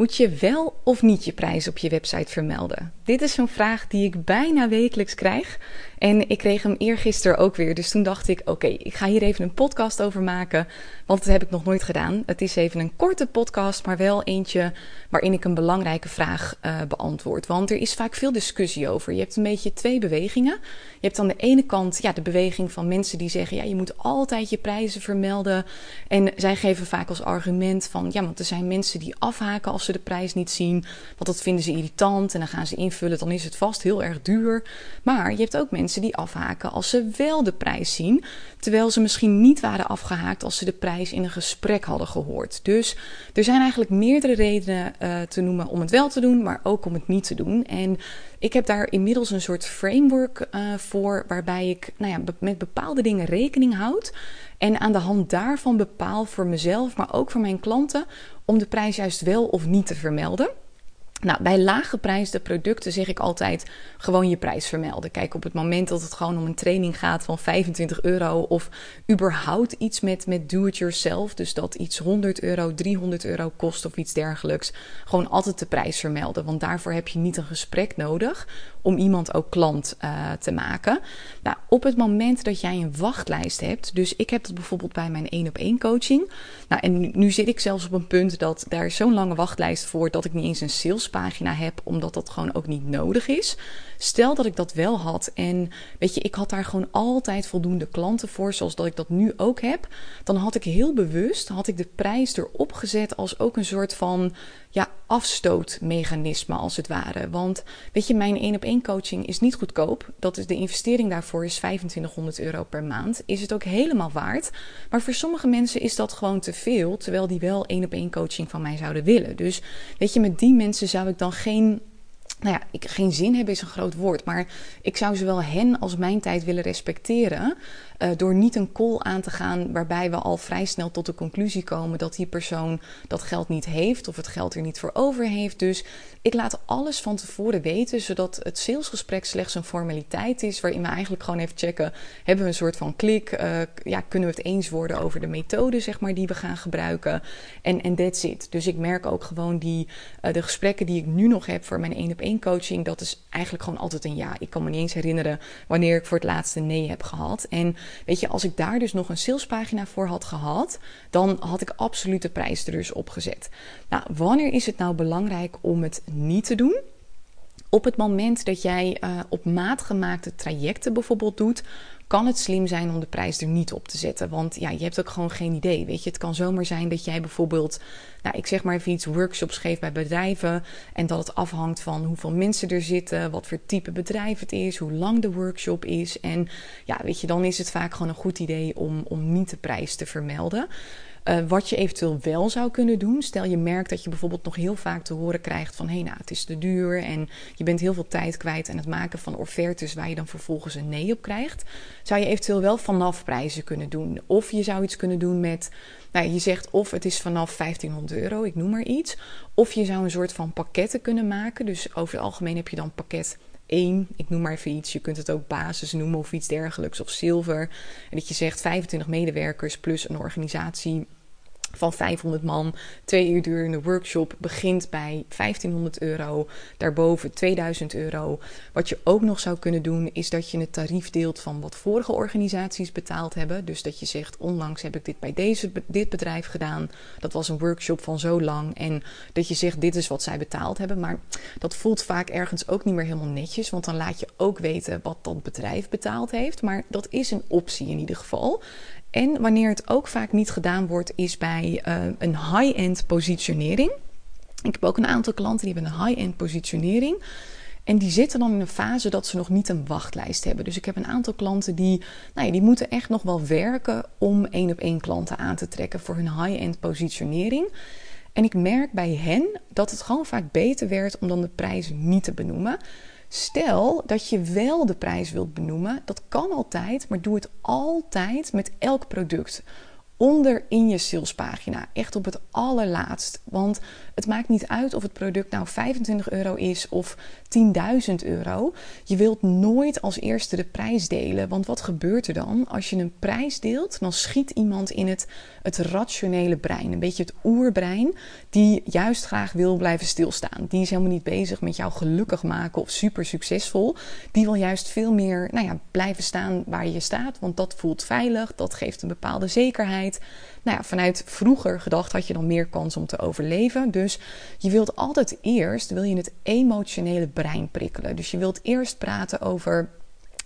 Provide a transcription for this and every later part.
Moet je wel of niet je prijs op je website vermelden? Dit is zo'n vraag die ik bijna wekelijks krijg. En ik kreeg hem eergisteren ook weer. Dus toen dacht ik: oké, ik ga hier even een podcast over maken. Want dat heb ik nog nooit gedaan. Het is even een korte podcast, maar wel eentje waarin ik een belangrijke vraag uh, beantwoord. Want er is vaak veel discussie over. Je hebt een beetje twee bewegingen. Je hebt aan de ene kant ja, de beweging van mensen die zeggen: ja, je moet altijd je prijzen vermelden. En zij geven vaak als argument van: ja, want er zijn mensen die afhaken als de prijs niet zien. Want dat vinden ze irritant en dan gaan ze invullen. Dan is het vast heel erg duur. Maar je hebt ook mensen die afhaken als ze wel de prijs zien. Terwijl ze misschien niet waren afgehaakt als ze de prijs in een gesprek hadden gehoord. Dus er zijn eigenlijk meerdere redenen uh, te noemen om het wel te doen, maar ook om het niet te doen. En ik heb daar inmiddels een soort framework uh, voor, waarbij ik nou ja, met bepaalde dingen rekening houd. En aan de hand daarvan bepaal voor mezelf, maar ook voor mijn klanten, om de prijs juist wel of niet te vermelden. Nou, bij laaggeprijsde producten zeg ik altijd gewoon je prijs vermelden. Kijk, op het moment dat het gewoon om een training gaat van 25 euro of überhaupt iets met, met do-it-yourself, dus dat iets 100 euro, 300 euro kost of iets dergelijks, gewoon altijd de prijs vermelden. Want daarvoor heb je niet een gesprek nodig om iemand ook klant uh, te maken. Nou, op het moment dat jij een wachtlijst hebt, dus ik heb dat bijvoorbeeld bij mijn 1 op 1 coaching. Nou, en nu, nu zit ik zelfs op een punt dat daar zo'n lange wachtlijst voor dat ik niet eens een salespagina heb, omdat dat gewoon ook niet nodig is. Stel dat ik dat wel had en weet je, ik had daar gewoon altijd voldoende klanten voor, zoals dat ik dat nu ook heb, dan had ik heel bewust had ik de prijs erop gezet als ook een soort van ja, afstootmechanisme als het ware. Want weet je, mijn 1 op 1 coaching is niet goedkoop. Dat is de investering daarvoor is 2500 euro per maand. Is het ook helemaal waard. Maar voor sommige mensen is dat gewoon te veel, terwijl die wel 1 op 1 coaching van mij zouden willen. Dus weet je, met die mensen zou ik dan geen nou ja, ik, geen zin hebben is een groot woord, maar ik zou zowel hen als mijn tijd willen respecteren. Uh, door niet een call aan te gaan waarbij we al vrij snel tot de conclusie komen dat die persoon dat geld niet heeft of het geld er niet voor over heeft. Dus ik laat alles van tevoren weten, zodat het salesgesprek slechts een formaliteit is waarin we eigenlijk gewoon even checken: hebben we een soort van klik? Uh, ja, kunnen we het eens worden over de methode, zeg maar, die we gaan gebruiken? En, that's it. Dus ik merk ook gewoon die, uh, de gesprekken die ik nu nog heb voor mijn één op coaching, dat is eigenlijk gewoon altijd een ja. Ik kan me niet eens herinneren wanneer ik voor het laatste nee heb gehad. En weet je, als ik daar dus nog een salespagina voor had gehad, dan had ik absoluut de prijs er dus opgezet. Nou, wanneer is het nou belangrijk om het niet te doen? Op het moment dat jij uh, op maat gemaakte trajecten bijvoorbeeld doet, kan het slim zijn om de prijs er niet op te zetten. Want ja, je hebt ook gewoon geen idee. Weet je, het kan zomaar zijn dat jij bijvoorbeeld, nou, ik zeg maar even iets, workshops geeft bij bedrijven. En dat het afhangt van hoeveel mensen er zitten, wat voor type bedrijf het is, hoe lang de workshop is. En ja, weet je, dan is het vaak gewoon een goed idee om, om niet de prijs te vermelden. Uh, wat je eventueel wel zou kunnen doen, stel je merkt dat je bijvoorbeeld nog heel vaak te horen krijgt van hé, nou het is te duur en je bent heel veel tijd kwijt aan het maken van offertes waar je dan vervolgens een nee op krijgt, zou je eventueel wel vanaf prijzen kunnen doen. Of je zou iets kunnen doen met, nou je zegt of het is vanaf 1500 euro, ik noem maar iets, of je zou een soort van pakketten kunnen maken. Dus over het algemeen heb je dan pakket 1, ik noem maar even iets. Je kunt het ook basis noemen of iets dergelijks of zilver. En dat je zegt 25 medewerkers plus een organisatie van 500 man, twee uur durende workshop begint bij 1500 euro, daarboven 2000 euro. Wat je ook nog zou kunnen doen, is dat je het tarief deelt van wat vorige organisaties betaald hebben. Dus dat je zegt, onlangs heb ik dit bij deze, dit bedrijf gedaan. Dat was een workshop van zo lang. En dat je zegt, dit is wat zij betaald hebben. Maar dat voelt vaak ergens ook niet meer helemaal netjes, want dan laat je ook weten wat dat bedrijf betaald heeft. Maar dat is een optie in ieder geval. En wanneer het ook vaak niet gedaan wordt, is bij uh, een high-end positionering. Ik heb ook een aantal klanten die hebben een high-end positionering. En die zitten dan in een fase dat ze nog niet een wachtlijst hebben. Dus ik heb een aantal klanten die, nou ja, die moeten echt nog wel werken om één op één klanten aan te trekken voor hun high-end positionering. En ik merk bij hen dat het gewoon vaak beter werd om dan de prijs niet te benoemen. Stel dat je wel de prijs wilt benoemen, dat kan altijd, maar doe het altijd met elk product. Onder in je salespagina. Echt op het allerlaatst. Want het maakt niet uit of het product nou 25 euro is of 10.000 euro. Je wilt nooit als eerste de prijs delen. Want wat gebeurt er dan? Als je een prijs deelt, dan schiet iemand in het, het rationele brein. Een beetje het oerbrein. Die juist graag wil blijven stilstaan. Die is helemaal niet bezig met jou gelukkig maken of super succesvol. Die wil juist veel meer nou ja, blijven staan waar je staat. Want dat voelt veilig. Dat geeft een bepaalde zekerheid. Nou ja, vanuit vroeger gedacht had je dan meer kans om te overleven. Dus je wilt altijd eerst, wil je het emotionele brein prikkelen. Dus je wilt eerst praten over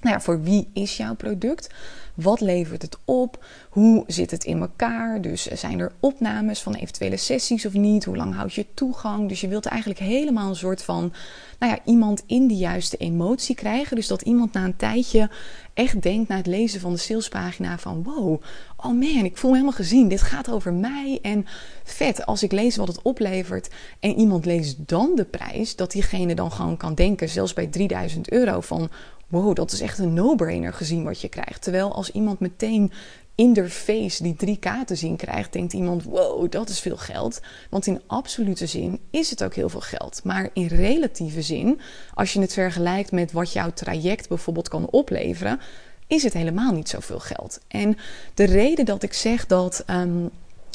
nou ja, voor wie is jouw product? Wat levert het op? Hoe zit het in elkaar? Dus zijn er opnames van eventuele sessies of niet? Hoe lang houd je toegang? Dus je wilt eigenlijk helemaal een soort van, nou ja, iemand in de juiste emotie krijgen. Dus dat iemand na een tijdje echt denkt na het lezen van de salespagina van wow, oh man, ik voel me helemaal gezien. Dit gaat over mij en vet. Als ik lees wat het oplevert en iemand leest dan de prijs, dat diegene dan gewoon kan denken, zelfs bij 3000 euro van wow, dat is echt een no-brainer gezien wat je krijgt. Terwijl als iemand meteen in de face die 3K te zien krijgt, denkt iemand: wow, dat is veel geld. Want in absolute zin is het ook heel veel geld. Maar in relatieve zin, als je het vergelijkt met wat jouw traject bijvoorbeeld kan opleveren, is het helemaal niet zoveel geld. En de reden dat ik zeg dat. Um,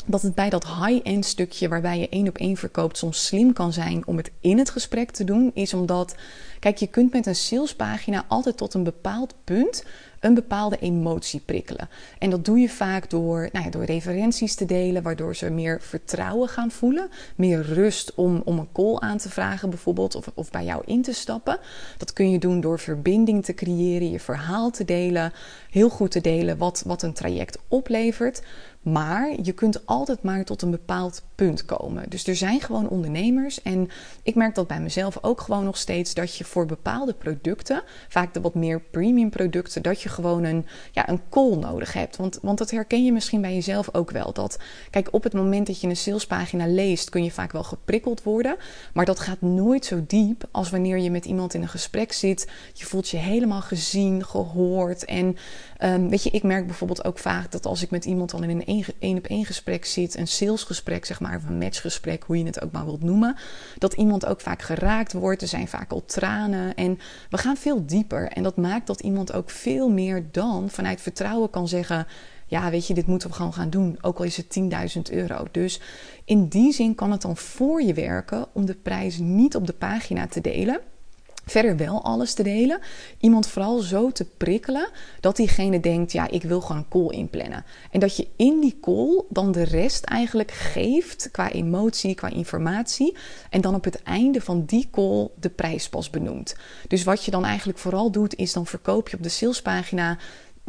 dat het bij dat high-end stukje waarbij je één op één verkoopt soms slim kan zijn om het in het gesprek te doen, is omdat, kijk, je kunt met een salespagina altijd tot een bepaald punt een bepaalde emotie prikkelen. En dat doe je vaak door, nou ja, door referenties te delen, waardoor ze meer vertrouwen gaan voelen, meer rust om, om een call aan te vragen bijvoorbeeld, of, of bij jou in te stappen. Dat kun je doen door verbinding te creëren, je verhaal te delen, heel goed te delen wat, wat een traject oplevert. Maar je kunt altijd maar tot een bepaald punt komen. Dus er zijn gewoon ondernemers. En ik merk dat bij mezelf ook gewoon nog steeds. Dat je voor bepaalde producten, vaak de wat meer premium producten, dat je gewoon een, ja, een call nodig hebt. Want, want dat herken je misschien bij jezelf ook wel. Dat, kijk, op het moment dat je een salespagina leest, kun je vaak wel geprikkeld worden. Maar dat gaat nooit zo diep als wanneer je met iemand in een gesprek zit. Je voelt je helemaal gezien, gehoord. En um, weet je, ik merk bijvoorbeeld ook vaak dat als ik met iemand dan in een één op één gesprek zit, een salesgesprek, zeg maar, of een matchgesprek, hoe je het ook maar wilt noemen, dat iemand ook vaak geraakt wordt. Er zijn vaak al tranen en we gaan veel dieper. En dat maakt dat iemand ook veel meer dan vanuit vertrouwen kan zeggen ja, weet je, dit moeten we gewoon gaan doen. Ook al is het 10.000 euro. Dus in die zin kan het dan voor je werken om de prijs niet op de pagina te delen. Verder wel alles te delen. Iemand vooral zo te prikkelen dat diegene denkt: ja, ik wil gewoon een call inplannen. En dat je in die call dan de rest eigenlijk geeft qua emotie, qua informatie. En dan op het einde van die call de prijs pas benoemt. Dus wat je dan eigenlijk vooral doet, is dan verkoop je op de salespagina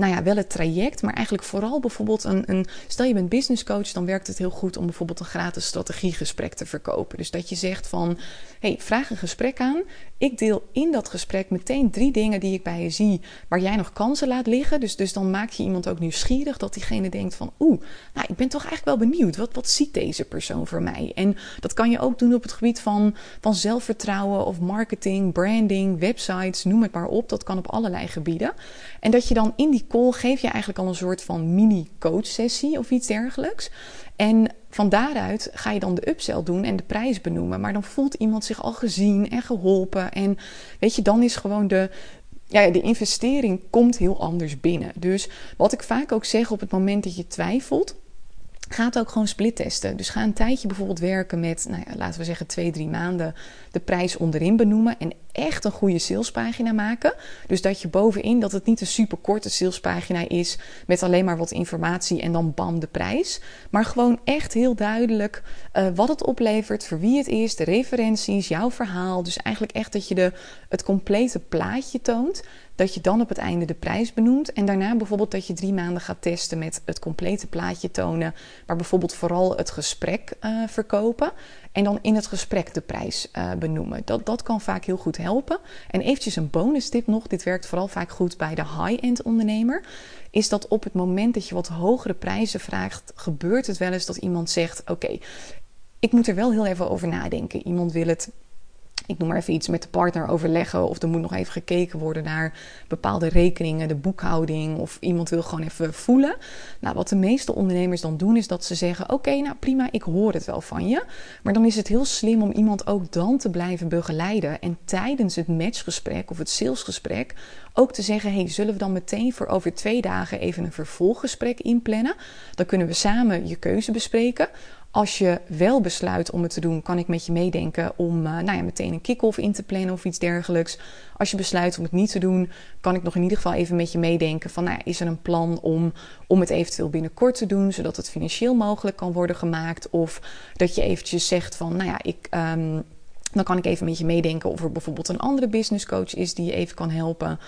nou ja, wel het traject, maar eigenlijk vooral bijvoorbeeld een, een. Stel je bent business coach, dan werkt het heel goed om bijvoorbeeld een gratis strategiegesprek te verkopen. Dus dat je zegt van: hey, vraag een gesprek aan. Ik deel in dat gesprek meteen drie dingen die ik bij je zie, waar jij nog kansen laat liggen. Dus, dus dan maak je iemand ook nieuwsgierig, dat diegene denkt van: oeh, nou, ik ben toch eigenlijk wel benieuwd. Wat, wat ziet deze persoon voor mij? En dat kan je ook doen op het gebied van, van zelfvertrouwen of marketing, branding, websites, noem het maar op. Dat kan op allerlei gebieden. En dat je dan in die call geef je eigenlijk al een soort van mini-coach sessie of iets dergelijks. En van daaruit ga je dan de upsell doen en de prijs benoemen. Maar dan voelt iemand zich al gezien en geholpen. En weet je, dan is gewoon de, ja, de investering komt heel anders binnen. Dus wat ik vaak ook zeg op het moment dat je twijfelt. Ga het ook gewoon split testen. Dus ga een tijdje bijvoorbeeld werken met, nou ja, laten we zeggen, twee, drie maanden de prijs onderin benoemen. En echt een goede salespagina maken. Dus dat je bovenin, dat het niet een super korte salespagina is met alleen maar wat informatie en dan bam de prijs. Maar gewoon echt heel duidelijk uh, wat het oplevert, voor wie het is, de referenties, jouw verhaal. Dus eigenlijk echt dat je de, het complete plaatje toont dat je dan op het einde de prijs benoemt. En daarna bijvoorbeeld dat je drie maanden gaat testen met het complete plaatje tonen. Maar bijvoorbeeld vooral het gesprek uh, verkopen. En dan in het gesprek de prijs uh, benoemen. Dat, dat kan vaak heel goed helpen. En eventjes een bonus tip nog. Dit werkt vooral vaak goed bij de high-end ondernemer. Is dat op het moment dat je wat hogere prijzen vraagt, gebeurt het wel eens dat iemand zegt: Oké, ik moet er wel heel even over nadenken. Iemand wil het ik noem maar even iets, met de partner overleggen. Of er moet nog even gekeken worden naar bepaalde rekeningen, de boekhouding. Of iemand wil gewoon even voelen. Nou, wat de meeste ondernemers dan doen, is dat ze zeggen: Oké, nou prima, ik hoor het wel van je. Maar dan is het heel slim om iemand ook dan te blijven begeleiden. En tijdens het matchgesprek of het salesgesprek ook te zeggen: Hey, zullen we dan meteen voor over twee dagen even een vervolggesprek inplannen? Dan kunnen we samen je keuze bespreken. Als je wel besluit om het te doen, kan ik met je meedenken om uh, nou ja, meteen een kick-off in te plannen of iets dergelijks. Als je besluit om het niet te doen, kan ik nog in ieder geval even met je meedenken van nou ja, is er een plan om, om het eventueel binnenkort te doen, zodat het financieel mogelijk kan worden gemaakt. Of dat je eventjes zegt van nou ja, ik. Um, dan kan ik even met je meedenken of er bijvoorbeeld een andere business coach is die je even kan helpen.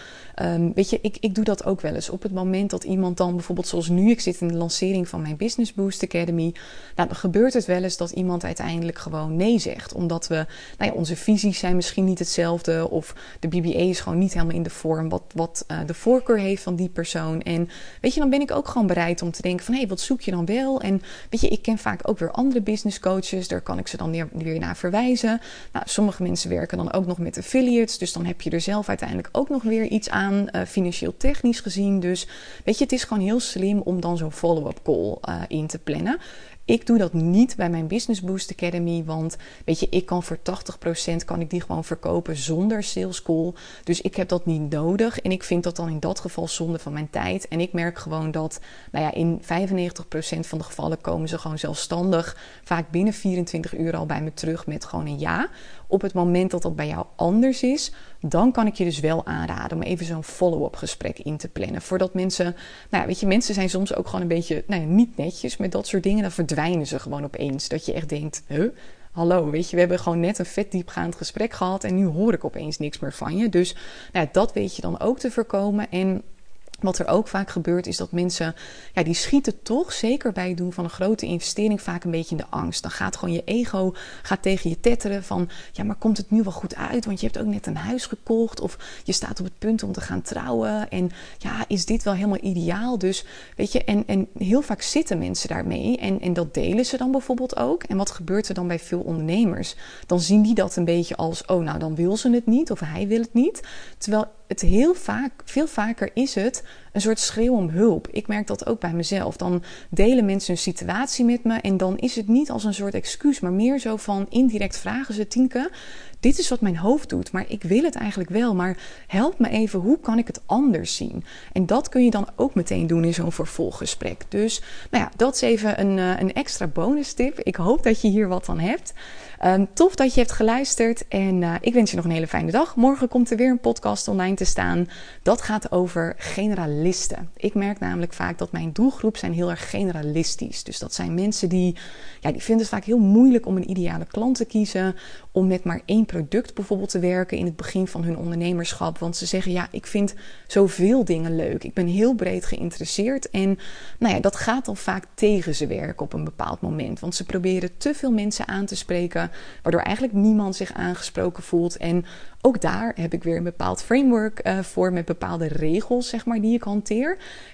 Um, weet je, ik, ik doe dat ook wel eens. Op het moment dat iemand dan bijvoorbeeld zoals nu, ik zit in de lancering van mijn Business Boost Academy. Nou, dan gebeurt het wel eens dat iemand uiteindelijk gewoon nee zegt. Omdat we, nou ja, onze visies zijn misschien niet hetzelfde. Of de BBA is gewoon niet helemaal in de vorm wat, wat uh, de voorkeur heeft van die persoon. En weet je, dan ben ik ook gewoon bereid om te denken van hé, hey, wat zoek je dan wel? En weet je, ik ken vaak ook weer andere business coaches. Daar kan ik ze dan weer, weer naar verwijzen. Nou, sommige mensen werken dan ook nog met affiliates. Dus dan heb je er zelf uiteindelijk ook nog weer iets aan, uh, financieel technisch gezien. Dus weet je, het is gewoon heel slim om dan zo'n follow-up call uh, in te plannen. Ik doe dat niet bij mijn Business Boost Academy, want weet je, ik kan voor 80% kan ik die gewoon verkopen zonder sales call. Dus ik heb dat niet nodig en ik vind dat dan in dat geval zonde van mijn tijd. En ik merk gewoon dat, nou ja, in 95% van de gevallen komen ze gewoon zelfstandig, vaak binnen 24 uur al bij me terug met gewoon een ja. Op het moment dat dat bij jou anders is, dan kan ik je dus wel aanraden om even zo'n follow-up gesprek in te plannen. Voordat mensen, nou ja, weet je, mensen zijn soms ook gewoon een beetje, nou ja, niet netjes met dat soort dingen. Dan verdwijnen ze gewoon opeens. Dat je echt denkt, huh? Hallo, weet je, we hebben gewoon net een vet diepgaand gesprek gehad en nu hoor ik opeens niks meer van je. Dus nou dat weet je dan ook te voorkomen. En wat er ook vaak gebeurt is dat mensen, ja, die schieten toch, zeker bij het doen van een grote investering, vaak een beetje in de angst. Dan gaat gewoon je ego gaat tegen je tetteren van, ja, maar komt het nu wel goed uit? Want je hebt ook net een huis gekocht of je staat op het punt om te gaan trouwen. En ja, is dit wel helemaal ideaal? Dus weet je, en, en heel vaak zitten mensen daarmee en, en dat delen ze dan bijvoorbeeld ook. En wat gebeurt er dan bij veel ondernemers? Dan zien die dat een beetje als, oh, nou, dan wil ze het niet of hij wil het niet. Terwijl het heel vaak, veel vaker is het een soort schreeuw om hulp. Ik merk dat ook bij mezelf. Dan delen mensen een situatie met me en dan is het niet als een soort excuus, maar meer zo van indirect vragen ze Tinke. Dit is wat mijn hoofd doet, maar ik wil het eigenlijk wel. Maar help me even, hoe kan ik het anders zien? En dat kun je dan ook meteen doen in zo'n vervolggesprek. Dus nou ja, dat is even een, eh, een extra bonus tip. Ik hoop dat je hier wat aan hebt. Um, tof dat je hebt geluisterd en uh, ik wens je nog een hele fijne dag. Morgen komt er weer een podcast online te staan. Dat gaat over Ik merk namelijk vaak dat mijn doelgroep zijn heel erg generalistisch. Dus dat zijn mensen die, ja, die vinden het vaak heel moeilijk om een ideale klant te kiezen. Om met maar één product bijvoorbeeld te werken in het begin van hun ondernemerschap. Want ze zeggen, ja, ik vind zoveel dingen leuk. Ik ben heel breed geïnteresseerd. En nou ja, dat gaat dan vaak tegen ze werken op een bepaald moment. Want ze proberen te veel mensen aan te spreken waardoor eigenlijk niemand zich aangesproken voelt. En ook daar heb ik weer een bepaald framework uh, voor met bepaalde regels, zeg maar, die ik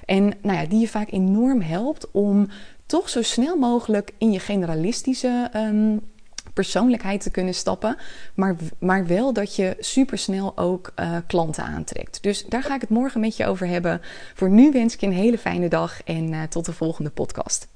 En nou ja, die je vaak enorm helpt om toch zo snel mogelijk in je generalistische. Um, persoonlijkheid te kunnen stappen. Maar, maar wel dat je supersnel ook uh, klanten aantrekt. Dus daar ga ik het morgen met je over hebben. Voor nu wens ik je een hele fijne dag en uh, tot de volgende podcast.